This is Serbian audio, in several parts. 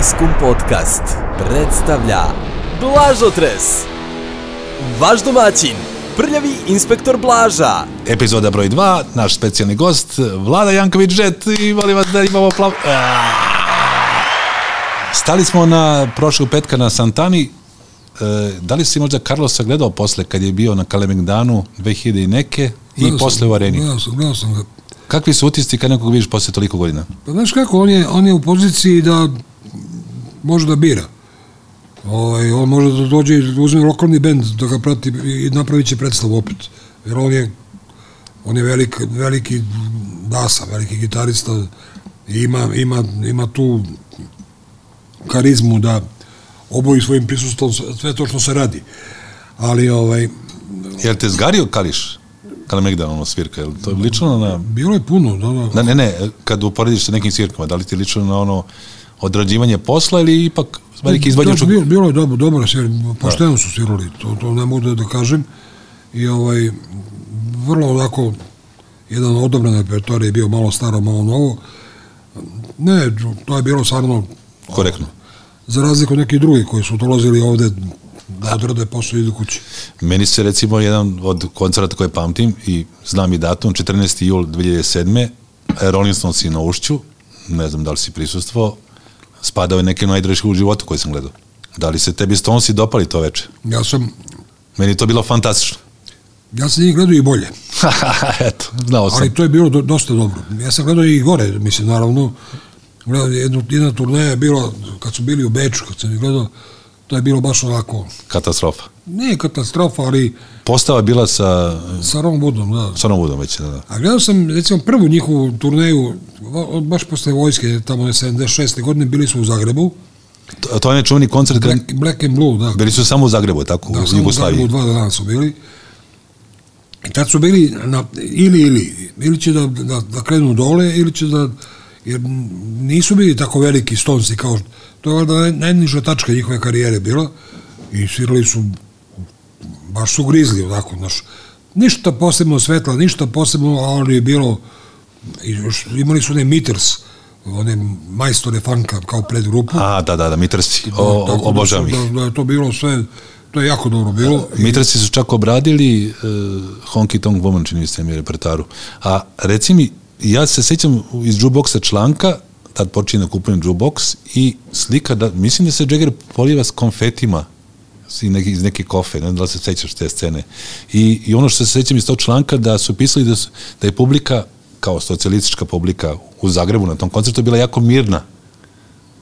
Maskum Podcast predstavlja Blažotres Vaš domaćin, prljavi inspektor Blaža Epizoda broj 2, naš specijalni gost, Vlada Janković Žet i molim vas da imamo plav... Stali smo na prošlog petka na Santani. E, da li si možda Carlosa gledao posle kad je bio na Kalemegdanu 2000 i neke i Gledao posle sam, u areni? Gledao sam, gledao sam ga. Kakvi su utisci kad nekog vidiš posle toliko godina? Pa znaš kako, on je, on je u poziciji da može da bira. Ovaj, on može da dođe i da uzme lokalni bend da ga prati i napravit će predstavu opet. Jer on je, on je velik, veliki basa, veliki gitarista i ima, ima, ima tu karizmu da oboji svojim prisustvom sve to što se radi. Ali ovaj, Jel te zgario Kališ? Kalemegdan, ono svirka, jel to je lično na... bilo je puno, da, da. Da, ne, ne, kad uporediš sa nekim svirkama, da li ti lično na ono odrađivanje posla ili ipak veliki izvođač? Da, bilo, bilo je dobro, dobro svir, pošteno su svirali, to, to ne mogu da, da kažem. I ovaj, vrlo onako, jedan odobran repertoar je bio malo staro, malo novo. Ne, to je bilo stvarno Korektno. za razliku od nekih drugih koji su dolazili ovde da odrade posao i idu kući. Meni se recimo jedan od koncerta koje pamtim i znam i datum, 14. jul 2007. Rolling Stones na Ušću, ne znam da li si prisustvo, spadao je neke najdraži u životu koje sam gledao. Da li se tebi Stonesi dopali to veče? Ja sam, Meni je to bilo fantastično. ja sam njih gledao i bolje, Eto, znao sam. ali to je bilo do, dosta dobro. Ja sam gledao i gore, mislim, naravno, gledao, jednu, jedna turneja je bila, kad su bili u Beču, kad sam ih gledao, to je bilo baš onako, Katastrofa. ne katastrofa, ali Postava je bila sa sa Ron Woodom, da. Sonom Woodom već, da, da. A gledao sam, recimo, prvu njihovu turneju, baš posle vojske, tamo je 76. godine, bili su u Zagrebu, To, to je čuveni koncert, Black, Black and Blue, da. bili su samo u Zagrebu, tako, da u samo u Jugoslaviji. Zagrebu dva dana su bili. I tad su bili na, ili, ili, ili će da, da, da krenu dole, ili će da, jer nisu bili tako veliki stonci kao, to je valjda naj- najniža tačka njihove karijere bila i svirali su, baš su grizli, onako, znaš, ništa posebno svetla, ništa posebno, a ono je bilo, i još imali su one Meters, one majstore funka kao predgrupu. A, da, da, da, Mitrsi, da obožavam ih. Da, da je to bilo sve, to je jako dobro bilo. I- Mitrasi su čak obradili uh, Honky Tonk Woman, čini se mi repertaru. A reci mi, ja se sećam iz jukeboxa članka, tad počinje da kupujem jukebox i slika da, mislim da se Jagger poliva s konfetima iz neke, iz neke kofe, ne znam da li se sećaš te scene. I, I ono što se sećam iz tog članka da su pisali da, su, da je publika kao socijalistička publika u Zagrebu na tom koncertu bila jako mirna.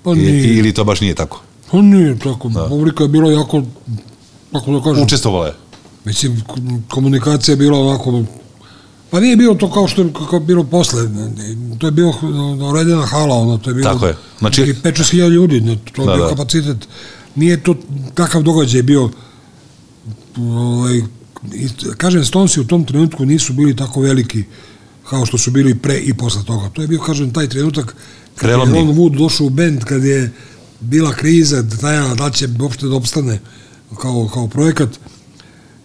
Pa I, nije, ili to baš nije tako? pa nije tako, publika je bila jako, kako da kažem, Učestvovala je. mislim, komunikacija je bila ovako, pa nije bilo to kao što je kako je bilo posle, to je bilo uredena hala, ono, to je bilo Tako je. Znači- znači, 5-6 ljudi, ne, to je Da, bio da. kapacitet, nije to takav događaj bio, ovaj, i, kažem, Stonesi u tom trenutku nisu bili tako veliki kao što su bili pre i posle toga. To je bio, kažem, taj trenutak kad je Prelomni. Ron Wood došao u bend, kad je bila kriza, tajna da će uopšte da opstane kao, kao projekat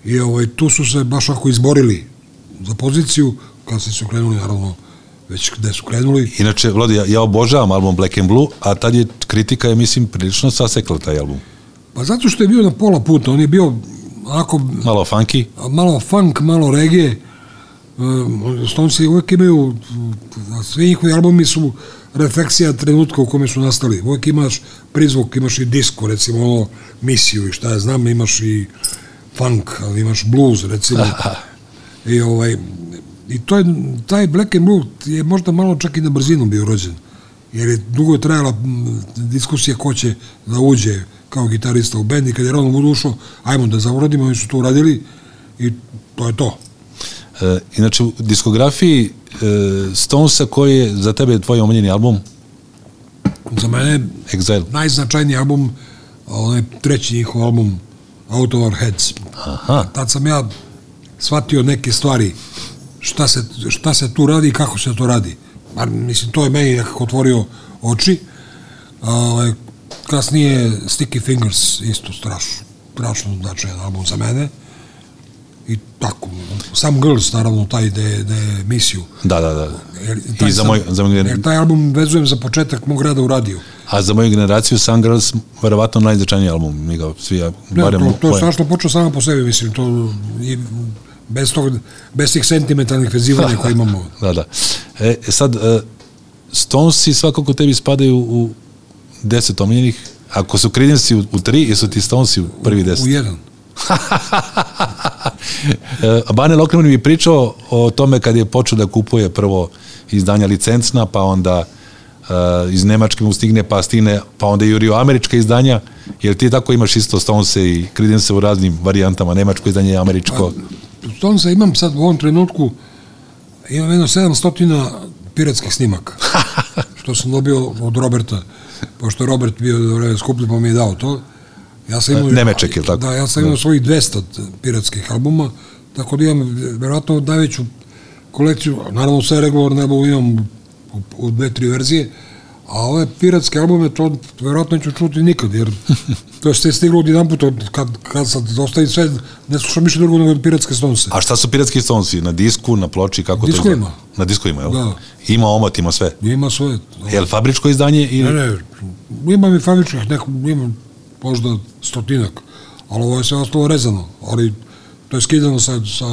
i ovaj, tu su se baš ako izborili za poziciju, kad se su krenuli, naravno, već gde su krenuli, Inače, Vladi, ja, ja obožavam album Black and Blue, a tad je kritika, je, mislim, prilično sasekla taj album. pa zato što je bio na pola puta, on je bio onako Malo funky, malo funk, malo reggae. Um, Stonesi uvek imaju, svi njihovi albumi su refleksija trenutka u kome su nastali. Uvek imaš prizvuk, imaš i disco, recimo ono, misiju i šta ja znam, imaš i funk, ali imaš blues, recimo. I, ovaj, I to je, taj Black and Blue je možda malo čak i na brzinu bio rođen. Jer je dugo je trajala diskusija ko će da uđe kao gitarista u bend i kad je Ron Wood ušao, ajmo da zauradimo, oni su to uradili i to je to. E, inače, u diskografiji e, Stonesa, koji je za tebe tvoj omiljeni album? Za mene Exile. najznačajniji album, onaj treći njihov album Out of Our Heads. Aha. Tad sam ja shvatio neke stvari, šta se, šta se tu radi i kako se to radi. Bar, mislim, to je meni nekako otvorio oči. A, Ovaj, kasnije Sticky Fingers isto strašno, strašno značajan album za mene. I tako. Sam Girls, naravno, taj de, de misiju. Da, da, da. Jer, I za sam- moj, za moj, jer taj album vezujem za početak mog rada u radiju. a za moju generaciju Sun Girls verovatno najznačajniji album. Mi ga svi, ja, Ne, barem... to, to je strašno počeo samo po sebi, mislim, to i bez, tog, bez tih sentimentalnih vezivanja koje imamo. Da, da. E, sad, e, Stonesi svakako tebi spadaju u deset omiljenih. Ako su Creedence u, u tri, jesu ti Stonesi u prvi deset? U jedan. E, Bane Lokreman mi je pričao o tome kad je počeo da kupuje prvo izdanja licencna, pa onda e, iz Nemačke mu stigne, pa stigne, pa onda jurio američka izdanja, jer ti tako imaš isto Stonese i Creedence u raznim varijantama, nemačko izdanje i američko. Stonesa imam sad u ovom trenutku, imam jedno 700 piratskih snimaka, što sam dobio od Roberta, pošto je Robert bio do vreme skuplji, pa mi je dao to. Ja sam imao, Nemeček, jel tako? Da, ja sam imao svojih 200 piratskih albuma, tako da imam verovatno najveću kolekciju, naravno sve regularne albume imam u, u dve, tri verzije, a ove piratske albume, to verovatno neću čuti nikad, jer to je sve stiglo od jedan put, od- kad, kad sad ostavim sve, ne slušam ništa drugo nego piratske stonse. A šta su piratski Stonesi? Na disku, na ploči, kako to Diskovima. izgleda? Na diskovima, jel? Da. Ima omot, ima sve. Ima svoje. Jel fabričko izdanje ili... Ne, ne, imam i fabričnih, neko, imam možda stotinak, ali ovo je sve ostalo rezano, ali to je skidano sa, sa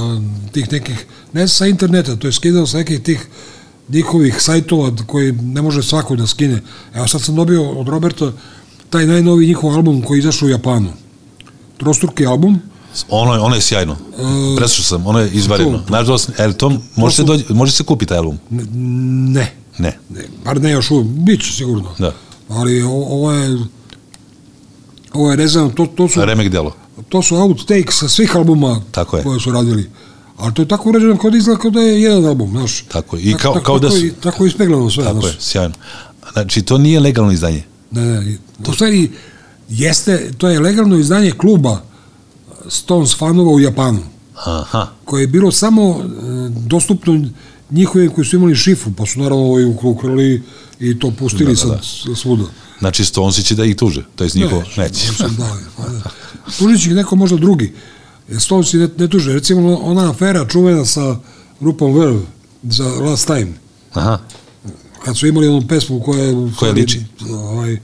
tih nekih, ne sa interneta, to je skidano sa nekih tih njihovih sajtova koji ne može svako da skine. Evo sad sam dobio od Roberta taj najnoviji njihov album koji je izašao u Japanu. Trostruki album, Ono je, ono je sjajno. Preslušao sam, ono je izvareno. to- Nažalost, e, to može se, dođe, može se kupiti taj album? ne, ne, Ne. bar ne još uvijek, bit će sigurno. Da. Ali ovo je ovo je rezano, to, to su Remek delo. to su outtakes sa svih albuma Tako je. koje su radili. Ali to je tako urađeno kao da izgleda kao da je jedan album, znaš. Tako je. I kao- kao da tako, su- tako je ispeglano sve, Tako znaš. je, sjajno. Znači, to nije legalno izdanje. Ne, ne, to stvari jeste, to je legalno izdanje kluba Stones fanova u Japanu, Aha. koje je bilo samo e, dostupno njihovim koji su imali šifu, pa su naravno ovaj ukrali i to pustili Da, da, sad da. svuda. Znači, Stonesi će da ih tuže. To je njihovo, neće. sam dao, pa da. Tužit će neko možda drugi. Stones ne, ne tuže. Recimo ona afera čuvena sa grupom Verve za Last Time. Aha. Kad su imali onu pesmu koja je... Koja liči. Ovaj,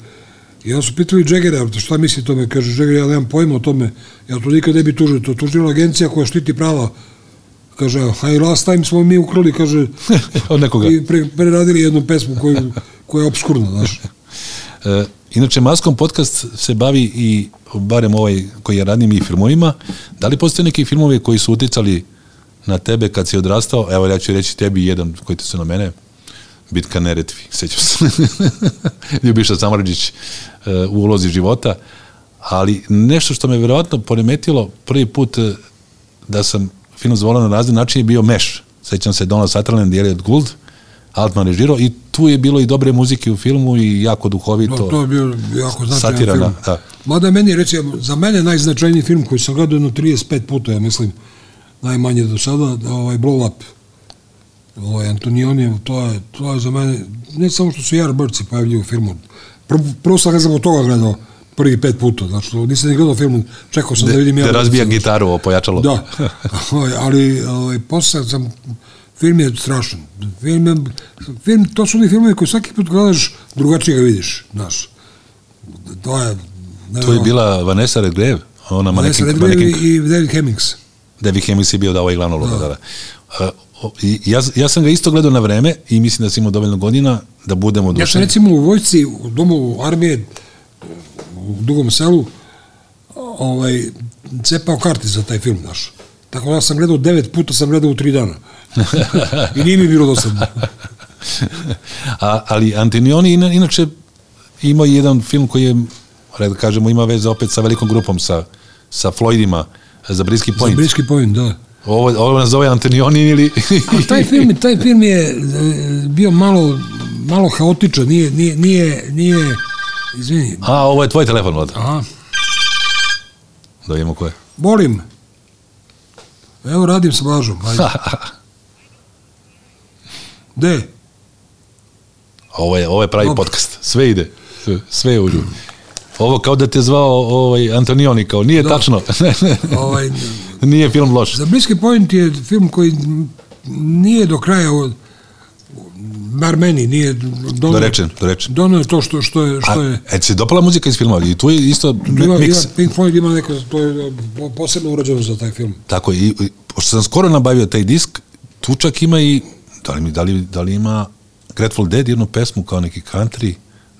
I onda su pitali Jaggera, šta misli tome? Kaže, Jagger, ja nemam pojma o tome. Ja to nikad ne bi tužio. To tužila agencija koja štiti prava. Kaže, i Last Time smo mi ukrali, kaže, Od nekoga. i pre, preradili jednu pesmu koju, koja je obskurna, znaš. E, inače, Maskom podcast se bavi i, barem ovaj koji je radim i filmovima, da li postoje neki filmovi koji su uticali na tebe kad si odrastao? Evo, ja ću reći tebi jedan koji ti su na mene. Bitka Neretvi, sećam se. Ljubiša Samrđić e, u ulozi života. Ali nešto što me verovatno poremetilo prvi put e, da sam film zvolao na razne načine je bio Meš. Sećam se Donald Sutherland i Elliot Gould, Altman režirao i tu je bilo i dobre muzike u filmu i jako duhovito. No, to je bio jako značajan Satira film. da. Mada meni, recimo, za mene najznačajniji film koji sam gledao jedno 35 puta, ja mislim, najmanje do sada, da, ovaj Blow Up. Ovaj Antonionijev, to je, to je za mene, ne samo što su Yardbirds pojavljaju u filmu, prvo, prvo sam ga zbog toga gledao prvi pet puta, znači nisam ni gledao film, čekao sam da vidim da Yardbirds. razbija gitaru pojačalo. Da, ovaj, ali ovaj, posle sam, film je strašan. Film, je, film, to su oni filmovi koji svaki put gledaš, drugačije ga vidiš, znaš. To je... Ne, Tu je bila Vanessa Redgrave, ona Vanessa manekin, Redgrave i David Hemmings. David Hemmings je bio da ovaj glavnu ulogu, da, da. Uh, o- i ja, ja sam ga isto gledao na vreme i mislim da sam imao dovoljno godina da budemo Ja sam odušeni. recimo u vojsci, u domu armije, u Dugom selu, ovaj, cepao karti za taj film, znaš. Tako da sam gledao devet puta, sam gledao u tri dana. I nije mi bilo dosadno. A, ali Antonioni ina, inače ima jedan film koji je, red da kažemo, ima veze opet sa velikom grupom, sa, sa Floydima, za Briski Za Point. Briski point, da. Ovo, ovo nas zove Antonioni ili... A taj film, taj film je e, bio malo, malo haotičan, nije, nije, nije, nije izvini, A, ovo je tvoj telefon, Vlada. aha, Da vidimo ko je. molim, evo radim sa Blažom, ajde, de, Ovo je, ovo je pravi Dobro. podcast. Sve ide. Sve, je u ljudi. Ovo kao da te zvao ovaj, Antonioni, kao nije Da. tačno. Ovaj, nije film loš. za Bliski point je film koji nije do kraja, od- bar meni, nije donio, Dorečen, dorečen. donio to što, što je, što je A, e, ti se dopala muzika iz filma? I tu je isto Bila, mix. bila, Pink Floyd ima neko, to je po- posebno urađeno za taj film. Tako, i, i pošto sam skoro nabavio taj disk, tu čak ima i, da li, mi, da li, da li ima Grateful Dead jednu pesmu kao neki country,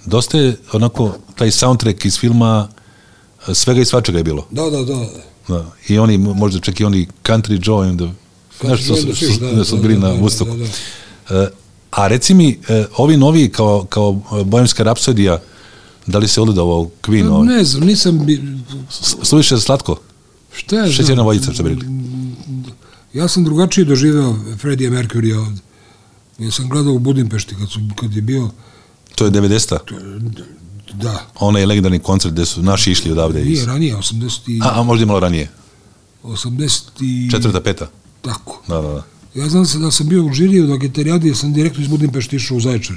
dosta je onako taj soundtrack iz filma e, svega i svačega je bilo. Da, da, da. Da. I oni, možda čak i oni Country Joe and the, znaš što su, su- da, da su da, bili da, na da, Woodstocku. da, E, a reci mi, e, ovi novi kao, kao Bojemska rapsodija, da li se odledao Queen? ovaj? Ne znam, nisam... Bi, S- Suviše slatko? šta ja Šećerna znam? vodica, što bi rekli. Ja sam drugačije doživeo Freddie Mercury ovde. Ja sam gledao u Budimpešti kad, su, kad je bio, To je 90-a. da, Onaj legendarni koncert gde su naši išli odavde. Iz... nije ranije, 80 i, A, a možda i malo ranije. 80 i... Četvrta, peta. Tako. Da, da, da. Ja znam se da sam bio u žiriju na gitarijadi, jer sam direktno iz Budimpešta išao u Zaječar.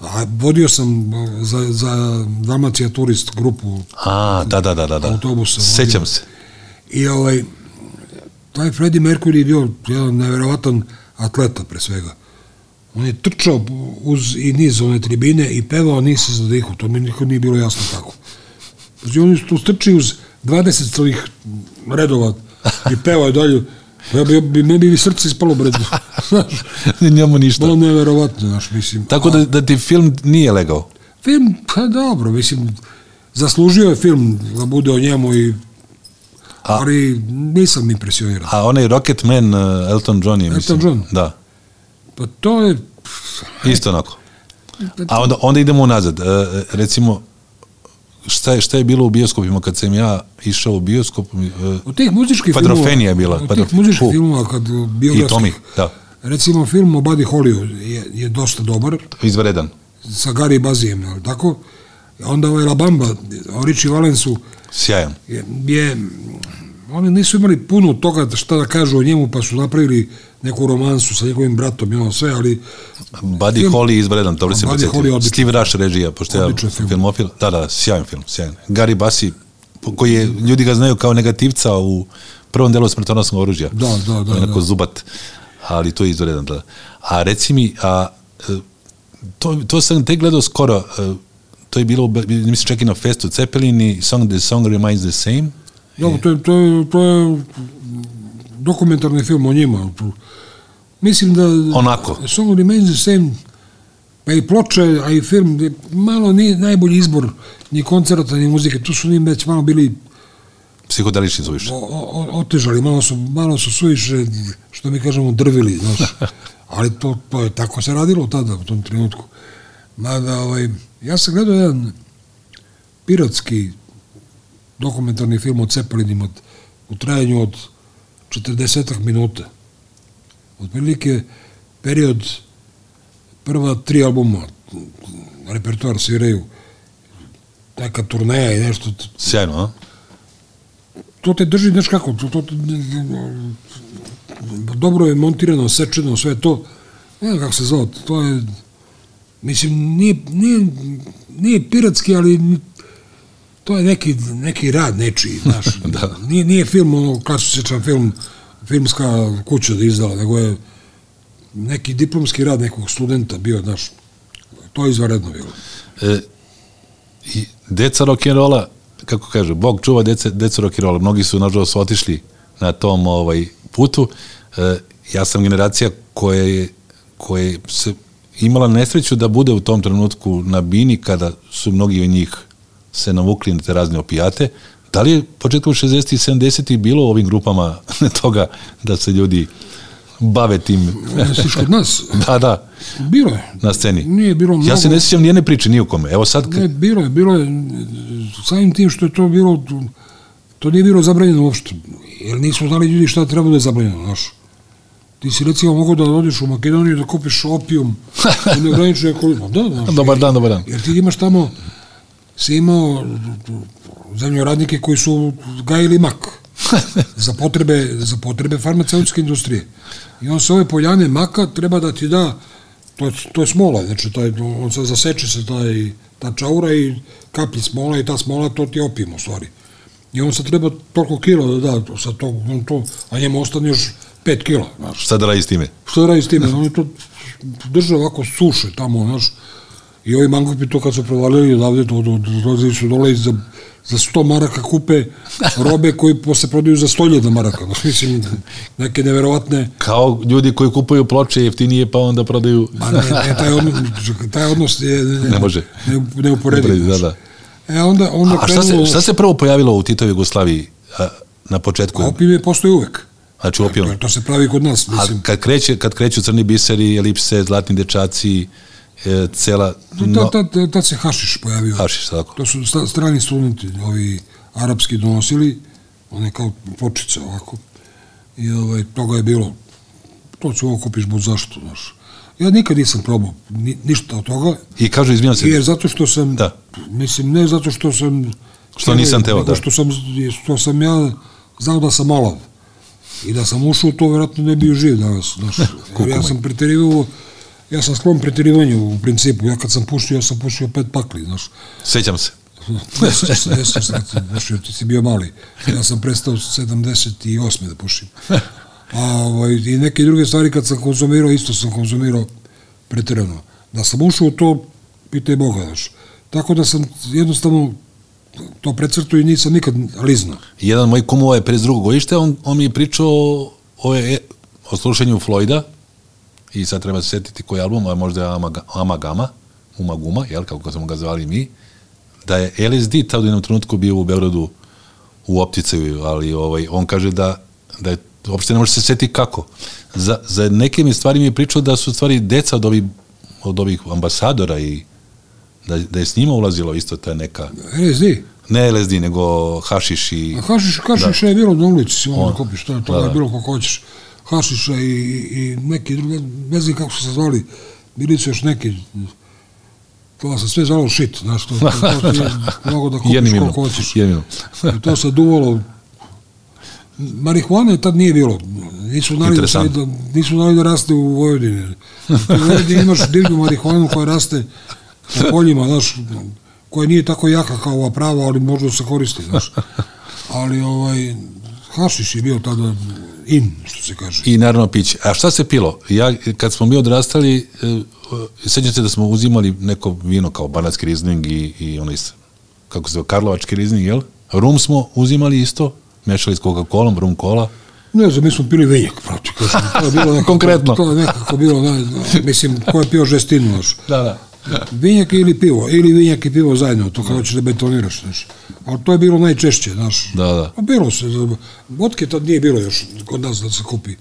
A vodio sam za, za Dalmacija turist grupu A, da, da, da, da. da. Autobusom Sećam se. I ovaj, taj Freddie Mercury je bio jedan neverovatan atleta pre svega. On je trčao uz i niz one tribine i pevao nisi za dihu, to mi nikad nije bilo jasno kako. Znači on je tu strči uz 20 svojih redova i pevao je dalje. Ja bi, bi, ne bi srce ispalo bredu. Znaš, Njemu ništa. bilo neverovatno, znaš, mislim. Tako da, da ti film nije legao. Film, pa dobro, mislim, zaslužio je film da bude o njemu i A- ali nisam impresioniran. A onaj Rocketman, uh, Elton John je, Elton mislim. John? Da, Pa to je... isto onako. A onda, onda idemo unazad. E, recimo, šta je, šta je bilo u bioskopima kad sam ja išao u bioskop? E, Od tih muzičkih filmova... je bila, Od Padrof- tih muzičkih Fu. filmova, kad biografskih... I Tommy, da. Recimo, film o Buddy Hollyu je, je dosta dobar, izvredan. sa Gary Bazijem, ali tako? Onda ovaj La Bamba, o Richie Valensu, Sjajan. je, je, oni nisu imali puno toga šta da kažu o njemu, pa su napravili neku romansu sa njegovim bratom i ono sve, ali Buddy Film- Holly je izvredan, dobro se podsjetio. Je. Steve Rush režija, pošto ja Odličan film. filmofil. Da, da, sjajan film, sjajan. Gary Bassi, koji je, ljudi ga znaju kao negativca u prvom delu smrtonosnog oružja. Da, da, da, On je onako da. zubat, ali to je izvredan, da. A reci mi, a, e, to, to sam te gledao skoro, e, to je bilo, mislim, čak i na festu Cepelin i Song The Song Remains the Same. Dobro, to je, to je, to je dokumentarni film o njima. Mislim da... Onako. Song Remains the Same, pa i ploče, a i film, malo nije najbolji izbor ni koncerta, ni muzike. Tu su njim već malo bili Psihodelični su više. o, o, otežali, malo su, malo su suviše, što mi kažemo, drvili, znaš. Ali to, to je tako se radilo tada, u tom trenutku. Mada, ovaj, ja sam gledao jedan piratski dokumentarni film o Cepelinima u trajanju od 40 minuta. Otprilike period prva tri albuma, repertoar sviraju, neka turneja i nešto, Sjajno, a? to te drži, znaš kako, to, to, dobro je montirano, sečeno, sve to, ne znam kako se zove, to je, mislim, nije, nije, nije piratski, ali to je neki, neki rad nečiji, znaš, Da. nije, nije film, ono, klasičan film, filmska kuća da izdala, nego je neki diplomski rad nekog studenta bio, znaš, to je izvaredno bilo. E, i deca rock'n'rolla, kako kaže, Bog čuva dece, deca rock'n'rolla, mnogi su nažalost otišli na tom ovaj putu. E, ja sam generacija koja je, koja je se imala nesreću da bude u tom trenutku na bini kada su mnogi od njih se navukli na te razne opijate. Da li je početkom 60. i 70. bilo ovim grupama toga da se ljudi bave tim? Misliš kod nas? da, da, Bilo je. na sceni. Nije bilo mnogo. Ja se ne sjećam nijedne priče, ni u kome. Evo sad, Ne, bilo je, bilo je, samim tim što je to bilo, to nije bilo zabranjeno uopšte, jer nisu znali ljudi šta treba da je zabranjeno, znaš. Ti si recimo mogao da odeš u Makedoniju da kupiš opijum u neograničenoj količini. Da, znaš. Dobar dan, dobar dan. Jer ti imaš tamo, si imao zemljoradnike koji su gajili mak za potrebe, za potrebe farmaceutske industrije. I on sa ove poljane maka treba da ti da to je, to je smola, znači taj, on se zaseče se taj, ta čaura i kapi smola i ta smola to ti je u stvari. I on se treba toliko kila da da, sa to, on to, a njemu ostane još 5 kila, znaš. Šta da radi s time? Šta da radi s time? Oni to drže ovako suše tamo, znaš. I ovi mangupi to kad su provalili odavde, to, to, dolazili su dole i za, za 100 maraka kupe robe koji posle prodaju za 100.000 maraka. Mislim, neke neverovatne... Kao ljudi koji kupuju ploče jeftinije pa onda prodaju... Ma ne, ne, taj odnos, taj odnos je ne, Ne može. ne, neuporediv. Da, da. E, onda, onda A šta se, krenulo- šta se prvo pojavilo u Titovoj Jugoslaviji a, na početku? Opijum je postoji uvek. Znači opijom. To, to se pravi kod nas, A mislim. kad, kreće, kad kreću crni biseri, elipse, zlatni dečaci, e, cela... No, No, tad, tad, tad se hašiš pojavio. hašiš, tako. To su sta- strani studenti, ovi arapski donosili, one kao pločice ovako. I ovaj, toga je bilo, to ću ovo kupiš bud zašto, znaš. Ja nikad nisam probao ni, ništa od toga, I kažu, izvinjam se, jer zato što sam, Da. mislim, ne zato što sam... Što nisam teo, da. Što sam, što sam ja znao da sam malav. I da sam ušao, to vjerojatno ne bi bio živ danas. Znaš, ja sam preterivao, ja sam sklon preterivanju u principu. Ja kad sam pušio, ja sam pušio pet pakli, znaš. sećam se. Kad sam pušio, ti si bio mali. Ja sam prestao 78. da pušim. A ovaj, i neke druge stvari kad sam konzumirao, isto sam konzumirao preterano. Da sam ušao u to, pitaj Boga, znaš. Tako da sam jednostavno to precrtao i nisam nikad liznao. Jedan moj kumova je pre drugog godište, on, on mi je pričao o, e, o slušanju Floyda i sad treba se setiti koji album, a možda je Amaga- Amagama, Umaguma, jel, kako smo ga zvali mi, da je LSD tad u jednom trenutku bio u Beogradu u opticaju, ali ovaj, on kaže da, da je, uopšte ne može se setiti kako. Za, za neke mi stvari mi je pričao da su stvari deca od ovih, od ovih ambasadora i da, da je s njima ulazilo isto ta neka, LSD. ne LSD, nego hašiš i... A hašiš, hašiša je bilo na ulici, si On. da kupiš, to, to Da, je da. bilo kako hoćeš. Hašiša i, i neki drugi, ne znam kako su se zvali, bili su još neki, to se sve zvalo shit, znaš, to, to, to, je mogo da kupiš koliko hoćeš. I to se duvalo, marihuane tad nije bilo, nisu znali, da, da, nisu znali da raste u Vojvodini. U Vojvodini imaš divlju marihuanu koja raste po poljima, znaš, koja nije tako jaka kao ova prava, ali možda se koristi, znaš. Ali ovaj, hašiš je bio tada in, što se kaže. I naravno piće. A šta se pilo? Ja, kad smo mi odrastali, e, sećam se da smo uzimali neko vino kao banatski rizning i, i onaj, kako se zove, karlovački rizning, jel? Rum smo uzimali isto, mešali s Coca-Colom, rum kola. Ne znam, mi smo pili vinjak, kažem, to je bilo nekako, Konkretno. To je nekako bilo, ne, mislim, ko je pio žestinu, znaš. Da, da. Vinjak ili pivo, ili vinjak i pivo zajedno, to kada hoćeš da betoniraš, znaš. Ali to je bilo najčešće, znaš. Da, da. Pa bilo se, vodke tad nije bilo još kod nas da se kupi.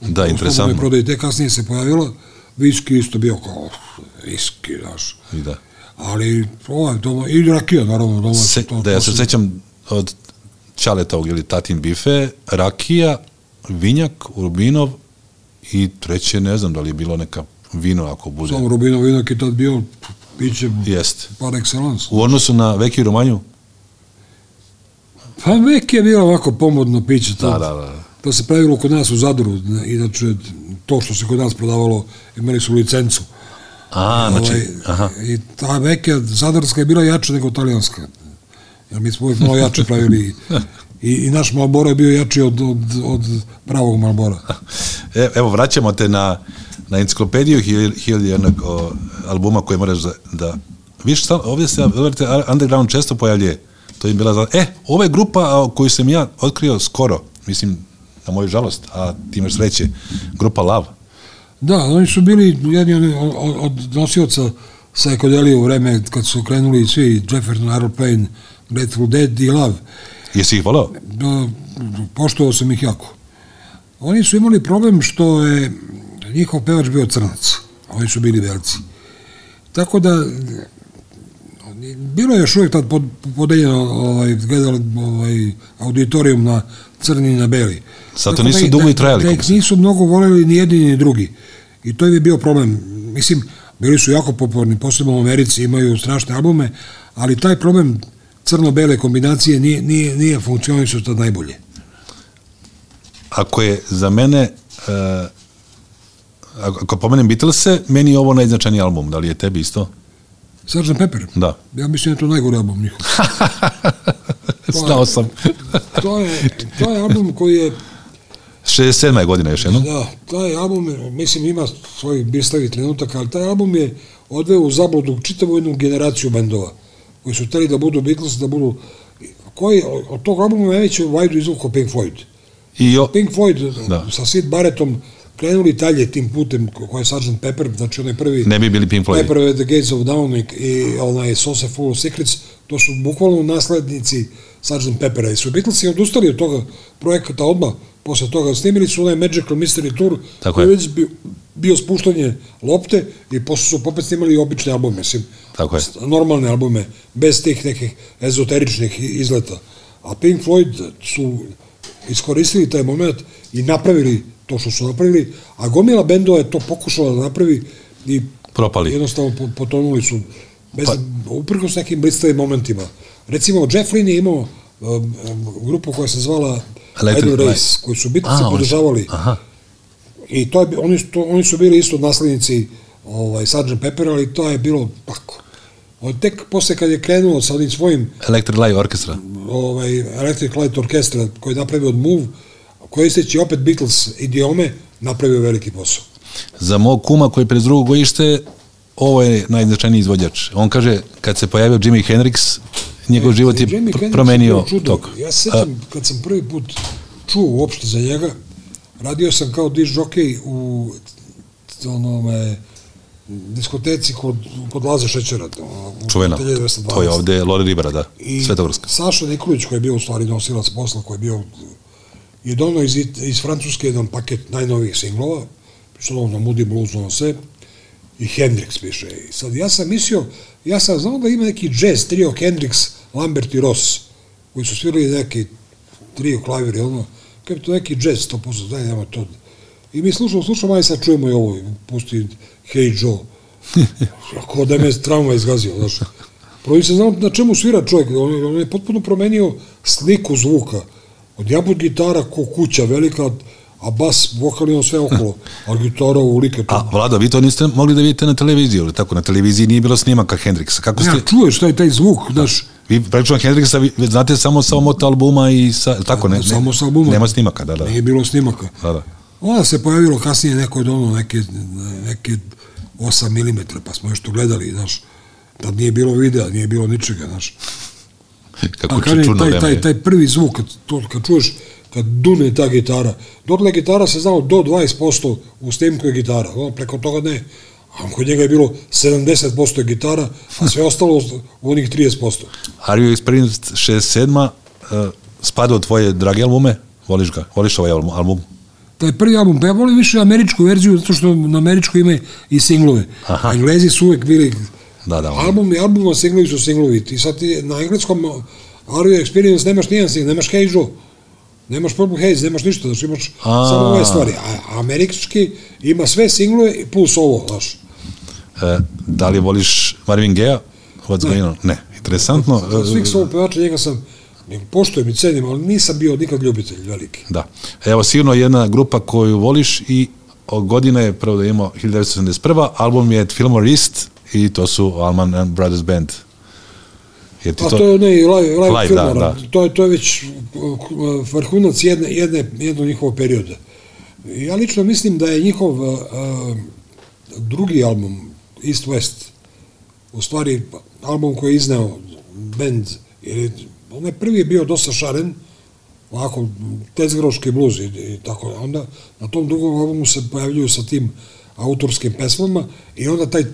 Da, U interesantno. prodaji, te kasnije se pojavilo, viski isto bio kao viski, znaš. I da. Ali, ovaj, doma, i rakija, naravno, doma. Se, da, ja se sećam od Čaletovog ili Tatin bife, rakija, vinjak, urbinov i treće, ne znam da li je bilo neka vino ako bude. Samo Rubinov vinak je tad bio piće Jeste. par excellence. U odnosu na Veki Romanju? Pa vek je bilo ovako pomodno piće. To, Da, da, da. To se pravilo kod nas u Zadru, inače to što se kod nas prodavalo, imali su licencu. A, znači, Ovaj, aha. I ta veke, zadarska je bila jača nego talijanska. Jer mi smo uvijek malo jače pravili i, i naš Malboro je bio jači od, od, od pravog Malbora. E, evo, vraćamo te na, na enciklopediju hilj- hiljadnog o, albuma koje moraš da... da Viš, stal, ovdje se velite, underground često pojavljuje. To je bila za... E, ova je grupa koju sam ja otkrio skoro, mislim, na moju žalost, a ti imaš sreće, grupa Lav. Da, oni su bili jedni od, od, od nosioca psihodelije u vreme kad su krenuli svi Jefferson, Aeroplane, Grateful Dead i Love. Jesi ih volao? Da, poštovao sam ih jako. Oni su imali problem što je njihov pevač bio crnac, oni su bili belci. Tako da, bilo je još uvijek tad pod, podeljeno ovaj, gledali, ovaj, auditorijum na crni i na beli. Tako nisu da ih- dugo i da- trajali, Da se- nisu mnogo voljeli ni jedni ni drugi. I to je bio problem. Mislim, bili su jako popularni, posebno u Americi, imaju strašne albume, ali taj problem crno-bele kombinacije nije, nije, nije funkcionisao tad najbolje. Ako je za mene uh, Ako pomenem Beatlese, meni je ovo najznačajniji album. Da li je tebi isto? Sgt. Pepper? Da. Ja mislim da je to najgore album njihov. Znao sam. to, je, to je album koji je 67. godina još jednom. Da, taj album, mislim, ima svoj bistavi trenutak, ali taj album je odveo u zabludu čitavu jednu generaciju bendova koji su hteli da budu Beatles, da budu koji od tog albuma najveće vajdu izvukao Pink Floyd. I o, Pink Floyd Da. sa Sid Barrettom krenuli dalje tim putem koji je Sgt. Pepper, znači onaj prvi ne bi bili Pink Floyd. Pepper at the Gates of Dawn i, onaj Sauce Full of Secrets, to su bukvalno naslednici Sgt. Peppera i su Beatlesi odustali od toga projekata odmah, posle toga snimili su onaj Magical Mystery Tour, Tako koji je. je već bio, bio spuštanje lopte i posle su popet snimali obične albume, mislim, Tako je. normalne albume, bez tih nekih ezoteričnih izleta. A Pink Floyd su iskoristili taj moment i napravili to što su napravili, a gomila bendova je to pokušala da napravi i Propali. jednostavno po- potonuli su bez, Pa- uprkos nekim blistavim momentima. Recimo, Jeff Lynne je imao um, um, grupu koja se zvala Electric Idle. Race, koji su su- podržavali. Aha. I to je, oni, to, oni su bili isto naslednici ovaj, Sgt. Pepper, ali to je bilo tako. Od tek posle kad je krenuo sa onim svojim Electric Light Orchestra. ovaj, Electric Light Orchestra koji je napravio od Move, koristeći opet Beatles idiome, napravio veliki posao. Za mog kuma koji je pre drugo gojište, ovo je najznačajniji izvođač. On kaže, kad se pojavio Jimi Hendrix, njegov život je E, pr- promenio tok. Ja se sećam, kad sam prvi put čuo uopšte za njega, radio sam kao diš žokej u onome, diskoteci kod, kod Laze Šećera. u Čuveno. 1912. To je ovde Lore Ribara, da. I Svetogorska. Saša Nikolić, koji je bio u stvari nosilac posla, koji je bio je donao iz, iz Francuske jedan paket najnovijih singlova, što ono Moody Blues, ono sve, i Hendrix piše. I sad ja sam mislio, ja sam znao da ima neki jazz trio Hendrix, Lambert i Ross, koji su svirali neki trio klavir, ono, kao to neki jazz, to posle, daj, nema to. I mi slušamo, slušamo, aj sad čujemo i ovo, pusti Hey Joe. Ako da me trauma izgazio, znaš. Prvo se znao na čemu svira čovjek, on, je- on je potpuno promenio sliku zvuka. Od jabut gitara ko kuća velika, a bas vokal on sve okolo, a gitara u like. A, Vlado, vi to niste mogli da vidite na televiziji, ili tako? Na televiziji nije bilo snimaka Hendrixa. Kako ste... Ja, čuješ taj, taj zvuk, znaš, Vi praktično Hendrixa vi, znate samo sa omot albuma i sa, tako ne, samo sa albuma. Nema snimaka, da, da. nije bilo snimaka. Da, da. Onda se pojavilo kasnije neko je donao neke, neke 8 mm, pa smo nešto gledali, znaš. Tad nije bilo videa, nije bilo ničega, znaš. Kako A kažem, taj, taj, taj prvi zvuk, kad, to, kad čuješ, kad dune ta gitara, dotle gitara se znao do 20% u snimku je gitara, ono, preko toga ne. A kod njega je bilo 70% je gitara, a sve ostalo u onih 30%. Are You Experienced 67. Uh, spada u tvoje drage albume? Voliš ga? Voliš ovaj album? Taj prvi album, pa ja volim više američku verziju, zato što na američku ima i singlove. Aha. A Englezi su uvek bili Da, da. on- album i album, a singlovi su singlovi. Ti sad ti na engleskom Are You Experience nemaš nijedan singl, nemaš Hey Joe, nemaš Purple Haze, nemaš ništa, znači imaš A. samo ove stvari. A američki ima sve singlove plus ovo, znaš. E, da li voliš Marvin Gaye? What's going on? Ne. Interesantno. Od svih svog pevača njega sam poštujem i cenim, ali nisam bio nikad ljubitelj veliki. Da. Evo, sigurno jedna grupa koju voliš i od godine je prvo da imamo 1971. Album je Fillmore East i to su Allman and Brothers Band. Jer ti A to, to je onaj live, live, Live, da, da. To, je, to je već uh, vrhunac jedne, jedne, jednog njihovog perioda. Ja lično mislim da je njihov uh, drugi album, East West, u stvari album koji je izneo band, jer je, onaj prvi je bio dosta šaren, ovako, tezgroški bluz i, i tako, onda na tom drugom albumu se pojavljuju sa tim autorskim pesmama i onda taj,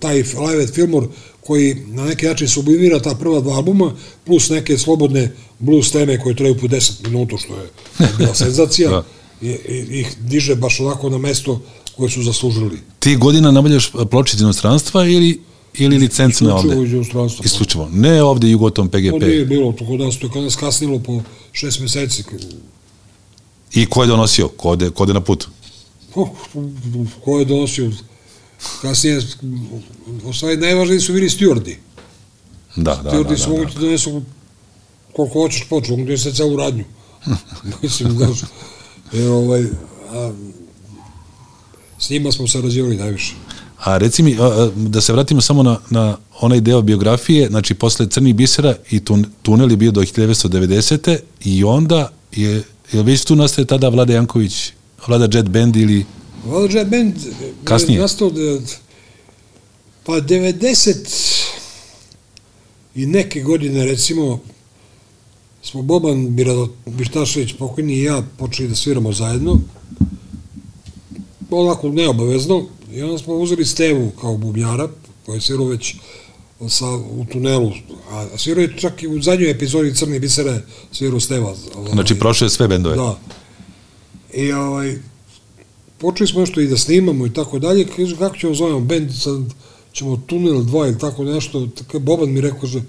taj Live at Fillmore koji na neki način sublimira ta prva dva albuma plus neke slobodne blues teme koje traju po 10 minuta što je bila senzacija Da. i, i, ih diže baš onako na mesto koje su zaslužili. ti godina nabavljaš ploče iz inostranstva ili, ili licencne Isključivo ovde? iz inostranstva. Isključivo. Ne ovde Jugotom To PGP. nije bilo, to kod nas, to je kod nas kasnilo po šest meseci. I ko je donosio? Ko je, ko je na putu? Ko je donosio? Kasnije, u stvari najvažniji su bili stjuardi. Da, da, da. Stjuardi da, su mogu da. ti donesu koliko hoćeš poču, mogu ti donesu celu radnju. Mislim, znaš, jer ovaj, a, S njima smo sarađivali najviše. A reci mi, da se vratimo samo na, na onaj deo biografije, znači posle Crnih bisera i tun, tunel je bio do 1990. i onda je, je već tu nastaje tada Vlada Janković, Vlada Jet Band ili... Vlada Jet Band Kasnije. je nastao da, pa 90 i neke godine recimo smo Boban Birado, Bištašević pokojni i ja počeli da sviramo zajedno onako neobavezno i onda smo uzeli Stevu kao bubnjara koji je svirao već sa, u tunelu, a svirao je čak i u zadnjoj epizodi Crne bisere svirao Steva. Ovaj, Znači prošle je sve bendove. Da. I ovaj, počeli smo nešto i da snimamo i tako dalje, kaže, kako ćemo zovemo band, sad ćemo Tunel 2 ili tako nešto, tako Boban mi rekao, kaže,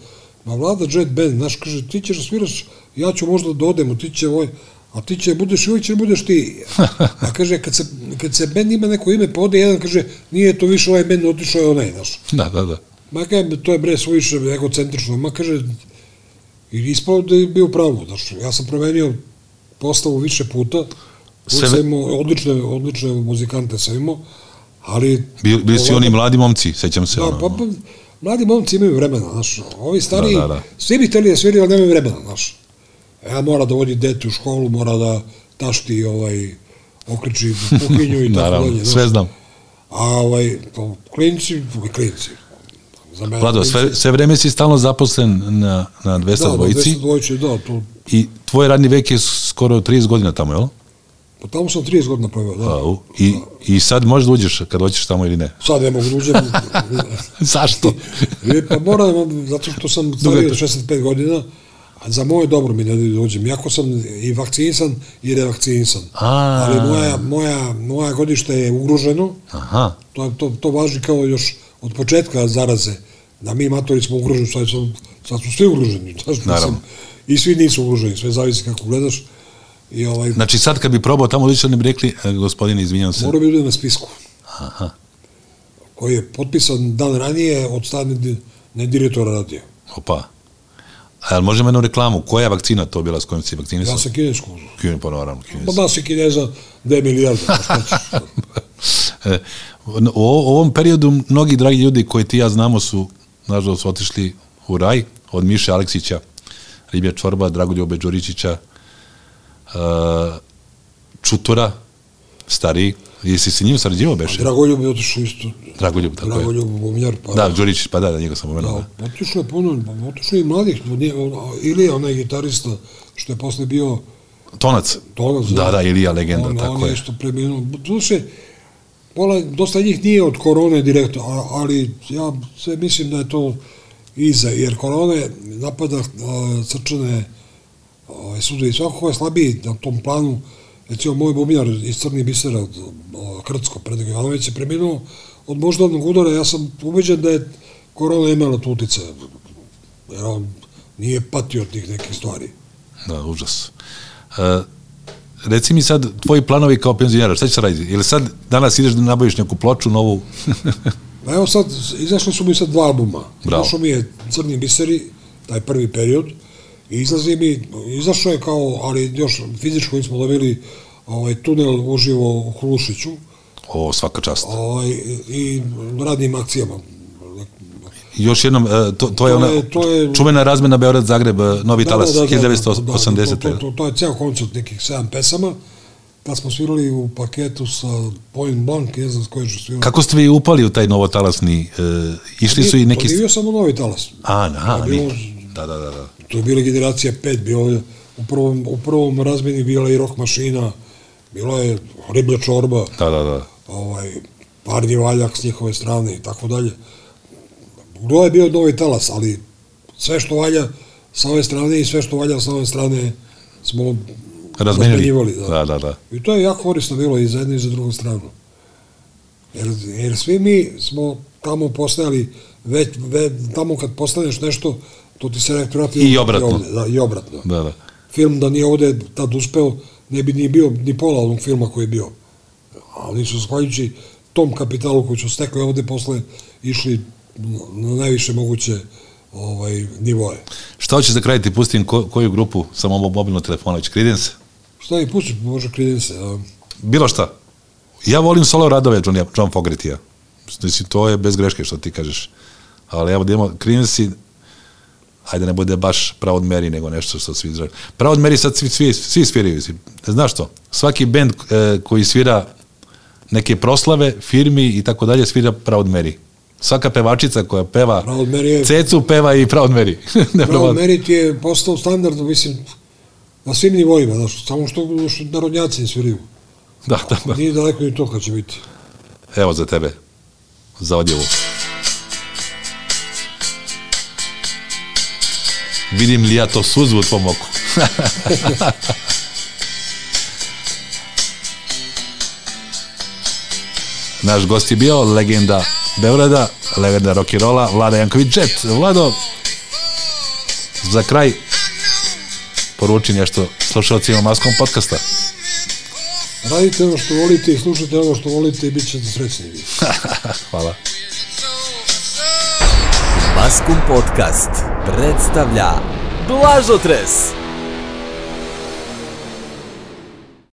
ma vlada Jet Band, znaš, kaže, ti ćeš da sviraš, ja ću možda da odem, ti će ovaj, a ti će budeš uvijek će budeš ti. A kaže, kad se, kad se band ima neko ime, pa ode jedan, kaže, nije to više ovaj band, otišao je onaj, znaš. Da, da, da. Ma kaže, to je bre svojiše egocentrično, ma kaže, i ispao da je bio pravo, znaš, ja sam promenio postavu više puta, Sve- Sve... imao odlične, odlične muzikante sam imao, ali... Bili, bili si oni mladi momci, sećam se. Da, ono, pa, pa, mladi momci imaju vremena, znaš, ovi stari, Da, da, da. svi bi hteli da sviraju, ali nemaju vremena, znaš. Ja mora da vodi dete u školu, mora da tašti, ovaj, okreći kuhinju i tako Naravno, dalje. sve znam. A ovaj, to, klinci, klinci. Za mene Vlado, sve, sve vreme si stalno zaposlen na, na 200 da, dvojici Da, 200 dvojici, da, to, i tvoj radni vek je skoro 30 godina tamo, jel? pa tamo sam 30 godina proveo, da. A, u, i, I sad možeš da uđeš kad hoćeš tamo ili ne. Sad ne mogu da uđem. Zašto? E, pa moram, zato što sam stariji od 65 godina, a za moje dobro mi ne da uđem. Iako sam i vakcinisan i revakcinisan. A. Ali moja, moja, moja godište je ugroženo, Aha, to, to, to važi kao još od početka zaraze, da mi matori smo ugroženi, sad, su, sad su svi ugroženi. Naravno. I svi nisu ugroženi, sve zavisi kako gledaš. I ovaj, znači sad kad bi probao tamo ući, oni bi rekli, e, gospodine, izvinjam se. mora bi bude na spisku. Aha, koji je potpisan dan ranije od strane ne direktora radija. opa. A jel možemo jednu reklamu? Koja je vakcina to bila s kojom si vakcinisao? Ja sam kinesku. Kine, pa naravno, Pa kineski. nas je kineza 2 milijarde, pa? E, u ovom periodu mnogi dragi ljudi koji ti ja znamo su, nažalost, otišli u raj, od Miše Aleksića, Ribja Čorba, Dragoljuba Đuričića, uh, Čutura, stariji, jesi se njim sarađivao beše? Dragoljub je otišao isto. Dragoljub, tako je. Dragoljub, Bumjar, pa... Da, Đuričić, pa da, da, njega sam pomenuo. Da, otišlo je puno, pa otišlo je i mladih, on- ili je onaj gitarista što je posle bio Da. Tonac. Tonac. Da, da, Ilija legenda, on, tako on je je. isto preminuo. Duše, pola, dosta njih nije od korone direktno, ali ja sve mislim da je to iza, jer korone napada a, srčane ovaj, sude i svako ko je slabiji na tom planu, recimo moj bubnjar iz Crnih bisera, od, o, Krcko, Predrag Ivanović je preminuo od moždanog udara, ja sam ubeđen da je korona imala tu utice, jer on nije patio od tih nekih stvari. Da, užas. Uh, reci mi sad, tvoji planovi kao penzionera, šta će se raditi? Ili sad danas ideš da nabaviš neku ploču novu? Pa evo sad, izašli su mi sad dva albuma. Bravo. Izašao mi je Crni biseri, taj prvi period, i izlazi mi, izašao je kao, ali još fizičko nismo dobili ovaj, tunel uživo u Hrušiću, o, svaka čast. ovaj, i radnim akcijama. Još jednom, e, to, to je To ona je- to je- čuvena razmena Beograd-Zagreb, e, Novi talas, 1980. To, to, to, to je ceo koncert nekih sedam pesama. Tad smo svirali u paketu sa Point Blank, ne znam s koje su svirali. Kako ste vi upali u taj novotalasni, e, išli su i neki... To nije bio samo novi talas. A, na, je bilo-. Da, da, da, da. To je bila generacija 5, bilo je u prvom, u prvom razmeni bila i rock mašina, bila je riblja čorba, Da, da, da. ovaj, parni valjak s njihove strane i tako dalje. Bilo je bio novi talas, ali sve što valja sa ove strane i sve što valja sa ove strane smo razmenjivali, Da, da, da. I to je jako korisno bilo i za jednu i za drugu stranu. Jer, jer svi mi smo tamo postajali, već, već tamo kad postaneš nešto, to ti se retroaktivno... I obratno. ovde, Da, i obratno. Da, da. Film da nije ovde tad uspeo, ne bi ni bio ni pola onog filma koji je bio. Ali su, zahvaljujući tom kapitalu koji su stekli ovde posle, išli na na najviše moguće ovaj, nivoje. Šta hoćeš da kraj ti pustim ko, koju grupu samo mobilno telefona, već Credence? Šta je pustiš, može Creedence, a, Bilo šta. Ja volim solo radove John, John Fogertija. Mislim, to je bez greške što ti kažeš. Ali evo da imamo Creamsi, ajde ne bude baš Proud Mary, nego nešto što svi izražaju. Proud Mary sad svi, svi, svi sviraju. Znaš što? Svaki band e, koji svira neke proslave, firmi i tako dalje, svira Proud Mary. Svaka pevačica koja peva je- Cecu peva i Proud Mary. Ne Pravo, Proud- merit je postao standard, mislim, na svim nivoima, znaš, samo što, što narodnjaci ne sviraju. da, da, da. Nije daleko i to kad će biti. Evo za tebe. Za odjevu. Видим ли ја то суз во твом оку. Наш гост е био легенда Београда, легенда рокирола, Влада Јанковиќ Джет. Владо, за крај, поручи нешто слушалци на Маском подкаста. Радите оно што волите и слушате оно што волите и бit ćete среќни ви. Хвала. Maskum Podcast predstavlja Blažotres.